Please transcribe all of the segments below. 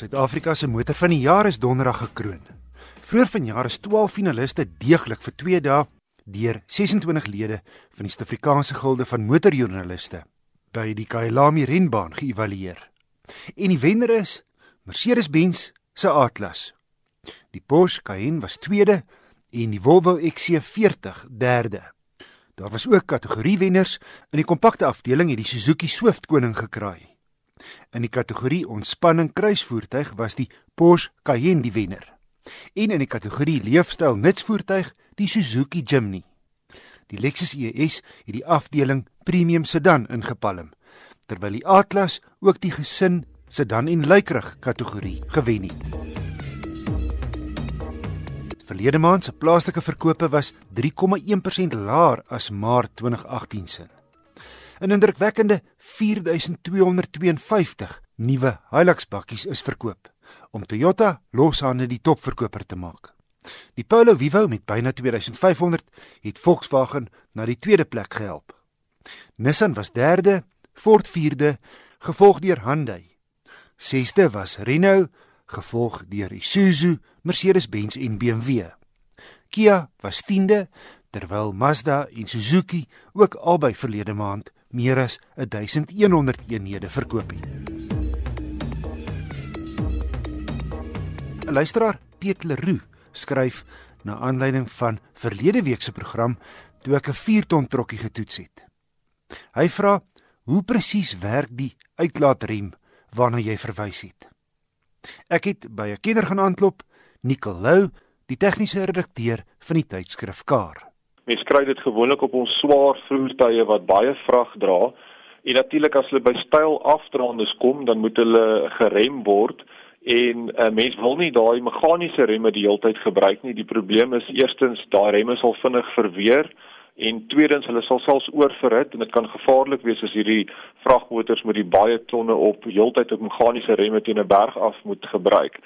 Suid-Afrika se motor van die jaar is donderdag gekroon. Vroeër vanjaar is 12 finaliste deeglik vir 2 dae deur 26 lede van die Suid-Afrikaanse Gilde van Motorjoernaliste by die Kyalami renbaan geëvalueer. En die wenner is Mercedes-Benz se Atlas. Die Porsche Cayenne was tweede en die Volvo XC40 derde. Daar was ook kategoriewenners in die kompakte afdeling het die Suzuki Swift koning gekraai. In die kategorie ontspanning kruisvoertuig was die Porsche Cayenne die wenner. En in die kategorie leefstyl nutsvoertuig die Suzuki Jimny. Die Lexus ES het die afdeling premium sedan ingepalm, terwyl die Atlas ook die gesin sedan en luikerig kategorie gewen het. Verlede maand se plaaslike verkope was 3,1% laer as Maart 2018 se. 'n indrukwekkende 4252 nuwe Hilux bakkies is verkoop om Toyota loshande die topverkoper te maak. Die Polo Vivo met byna 2500 het Volkswagen na die tweede plek gehelp. Nissan was derde, Ford vierde, gevolg deur Hyundai. Sesde was Renault, gevolg deur Isuzu, Mercedes-Benz en BMW. Kia was 10de, terwyl Mazda en Suzuki ook albei verlede maand meer as 1100 eenhede verkoop het. 'n Luisteraar, Piet Leroux, skryf na aanleiding van verlede week se program toe ek 'n 4 ton trokkie getoets het. Hy vra: "Hoe presies werk die uitlaatrem waarna jy verwys het?" Ek het by 'n kenner gaan aanklop, Nicolou, die tegniese redakteur van die tydskrif Kar. Mens kry dit gewoonlik op ons swaar voertuie wat baie vrag dra. En natuurlik as hulle by styl afdraandes kom, dan moet hulle gerem word en 'n uh, mens wil nie daai meganiese remme die hele tyd gebruik nie. Die probleem is eerstens daai remme sal vinnig verweer en tweedens hulle sal selfs oorverhit en dit kan gevaarlik wees as hierdie vragmotors met die baie tonne op heeltyd op meganiese remme teen 'n berg af moet gebruik.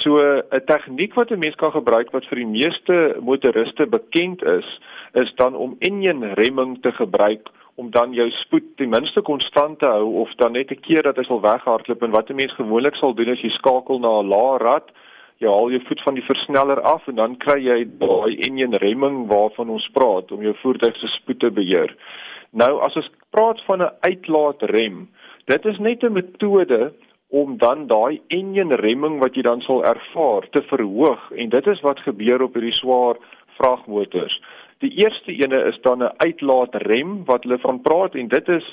So 'n tegniek wat 'n mens kan gebruik wat vir die meeste motoriste bekend is, is dan om enjin remming te gebruik om dan jou spoed ten minste konstant te hou of dan net 'n keer dat hy sal weghardloop en wat 'n mens gewoonlik sal doen as jy skakel na 'n lae rad, jy haal jou voet van die versneller af en dan kry jy daai enjin remming waarvan ons praat om jou voertuig se spoed te beheer. Nou as ons praat van 'n uitlaatrem, dit is net 'n metode om dan daai enjin remming wat jy dan sal ervaar te verhoog en dit is wat gebeur op hierdie swaar vragmotors. Die eerste ene is dan 'n uitlaatrem wat hulle van praat en dit is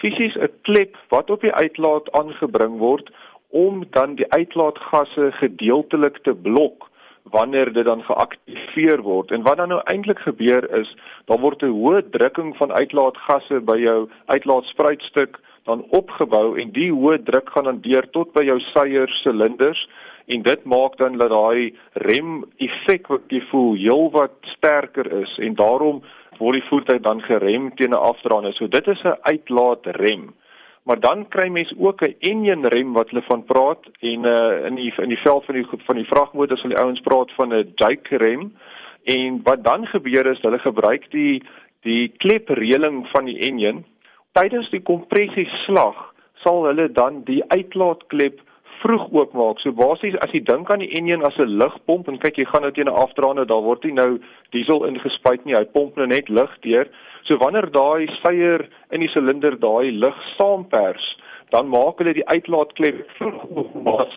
fisies 'n klep wat op die uitlaat aangebring word om dan die uitlaatgasse gedeeltelik te blok wanneer dit dan geaktiveer word. En wat dan nou eintlik gebeur is, daar word 'n hoë drukking van uitlaatgasse by jou uitlaatspruitstuk dan opgebou en die hoë druk gaan dan deur tot by jou seier silinders en dit maak dan dat daai rem effek wat jy voel heelwat sterker is en daarom word die voertuig dan gerem teen 'n afdraande. So dit is 'n uitlaatrem. Maar dan kry mens ook 'n engine rem wat hulle van praat en uh, in die in die veld van die van die vragmotors sal die ouens praat van 'n jake rem en wat dan gebeur is hulle gebruik die die klepreëling van die engine tydens die kompressieslag sal hulle dan die uitlaatklep vroeg oopmaak. So basies as jy dink aan die enjin as 'n lugpomp en kyk jy gaan nou teen 'n afdraande, daar word nie nou diesel ingespuit nie, hy pomp nou net lug deur. So wanneer daai seier in die silinder daai lug saampers, dan maak hulle die uitlaatklep vroeg oopmaak,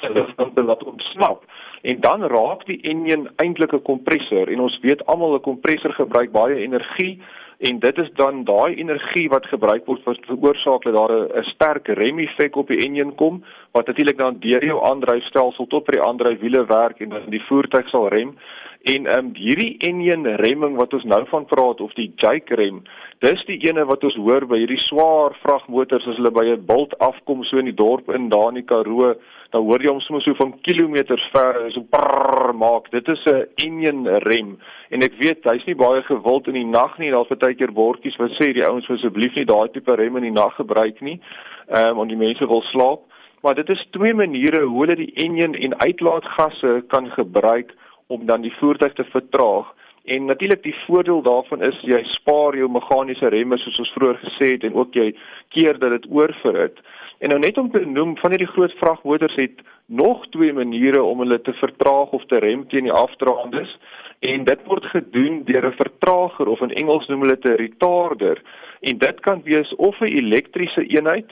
sodat dit dan laat ontsnap. En dan raak die enjin eintlik 'n kompressor en ons weet almal 'n kompressor gebruik baie energie en dit is dan daai energie wat gebruik word vir veroorsaak dat daar 'n sterk rem effek op die enjin kom wat natuurlik dan deur jou aandryfstelsel tot by die aandryfwiele werk en dan die voertuig sal rem. En ehm um, hierdie enjin remming wat ons nou van praat of die jake rem dis die ene wat ons hoor by hierdie swaar vragmotors as hulle by 'n bult afkom so in die dorp in daar in die Karoo dan hoor jy hom sommer so van kilometers ver so prrr maak. Dit is 'n enjin rem en ek weet hy's nie baie gewild in die nag nie. Daar's baie keer bordjies wat sê die ouens moet asseblief nie daai tipe rem in die nag gebruik nie. Ehm um, want die mense wil slaap. Maar dit is twee maniere hoe hulle die enjin en uitlaatgasse kan gebruik om dan die voertuig te vertraag En natuurlik die voordeel daarvan is jy spaar jou meganiese remme soos ons vroeër gesê het en ook jy keer dat dit oorverhit. En nou net om te noem van hierdie groot vragmotors het nog twee maniere om hulle te vertraag of te rem teen die afdraandes. En dit word gedoen deur 'n vertrager of in Engels noem hulle dit 'n retarder. En dit kan wees of 'n elektriese eenheid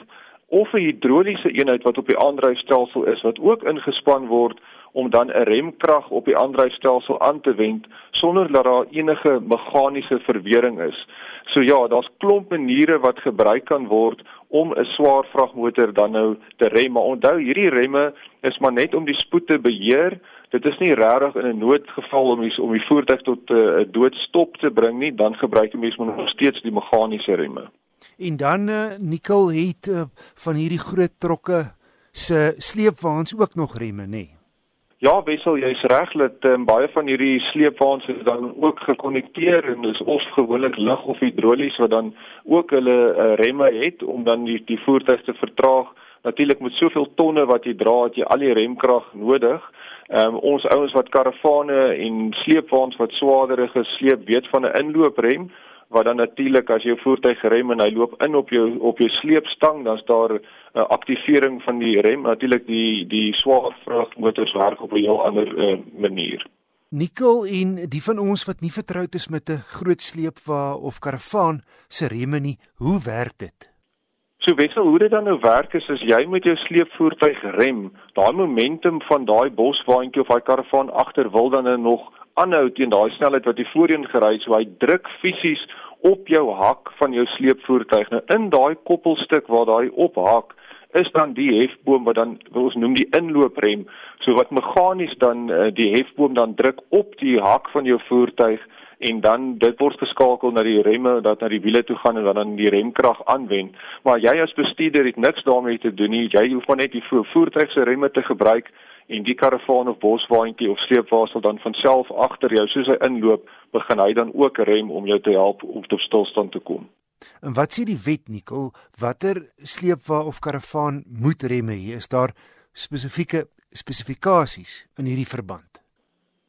of 'n hidroliese eenheid wat op die aandryfstelsel is wat ook ingespan word om dan 'n remkrag op die aandryfstelsel aan te wend sonder dat daar enige meganiese verwering is. So ja, daar's klomp maniere wat gebruik kan word om 'n swaar vragmotor dan nou te rem. Maar onthou, hierdie remme is maar net om die spoed te beheer. Dit is nie regtig in 'n noodgeval om die, om die voertuig tot eh, 'n uh, doodstop te bring nie, dan gebruik jy mens nog steeds die meganiese remme. En dan uh, Nicole het uh, van hierdie groot trokke se sleepwaens ook nog remme, nê? Nee. Ja, wissel jy's reg dat um, baie van hierdie sleepwaens is dan ook gekonnekteer en is of gewoonlik lig of hidrolies wat dan ook hulle uh, remme het om dan die die voertuig te vertraag. Natuurlik met soveel tonne wat jy dra, het jy al die remkrag nodig. Ehm um, ons ouens wat karavane en sleepwaens wat swaarder gesleep weet van 'n inlooprem wat dan natuurlik as jou voertuig rem en hy loop in op jou op jou sleepstang dan's daar 'n uh, aktivering van die rem natuurlik die die swaar vragmotors werk op 'n heel ander uh, manier. Nikkel en die van ons wat nie vertroud is met 'n groot sleepwa of karavaan se remme nie, hoe werk dit? So wissel hoe dit dan nou werk is as jy met jou sleepvoertuig rem, daai momentum van daai boswaantjie of daai karavaan agter wil dan nou nog aanhou teen daai snelheid wat jy voorheen gery het, so hy druk fisies op jou hak van jou sleepvoertuig. Nou in daai koppelstuk waar daai ophak is dan die hefboom wat dan wat ons noem die inlooprem. So wat meganies dan uh, die hefboom dan druk op die hak van jou voertuig en dan dit word geskakel na die remme dat na die wiele toe gaan en dan die remkrag aanwend. Maar jy as bestuurder het niks daarmee te doen nie. Jy hoef net die voertuig se remme te gebruik en die karavaan of boswaantjie of sleepwasel dan van self agter jou soos hy inloop, begin hy dan ook rem om jou te help om tot stilstand te kom. En wat sê die wet Nikkel, watter sleepwa of karavaan moet remme hier? Is daar spesifieke spesifikasies in hierdie verband?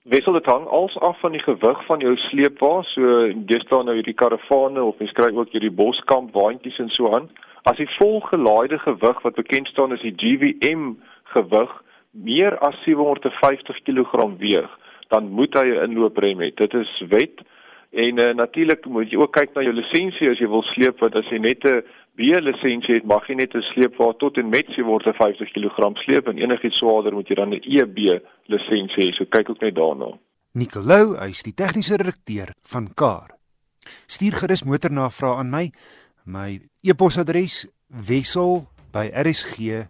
Wissel dit hang als af van die gewig van jou sleepwa, so jy staan nou hierdie karavane of jy skryf ook hierdie boskamp waantjies en so aan. As die volgelaaide gewig wat bekend staan as die GVM gewig meer as 750 kg weeg, dan moet hy 'n inlooprem hê. Dit is wet. En uh, natuurlik moet jy ook kyk na jou lisensie as jy wil sleep want as jy net 'n B-lisensie het, mag jy net 'n sleepwa tot en met 750 kg sleep en enigiets swaarder moet jy dan 'n EB lisensie hê. So kyk ook net daarna. Nicolou, hy is die tegniese redakteur van Car. Stuur gerus motornavrae aan my. My e-posadres wissel by rsg.co.za.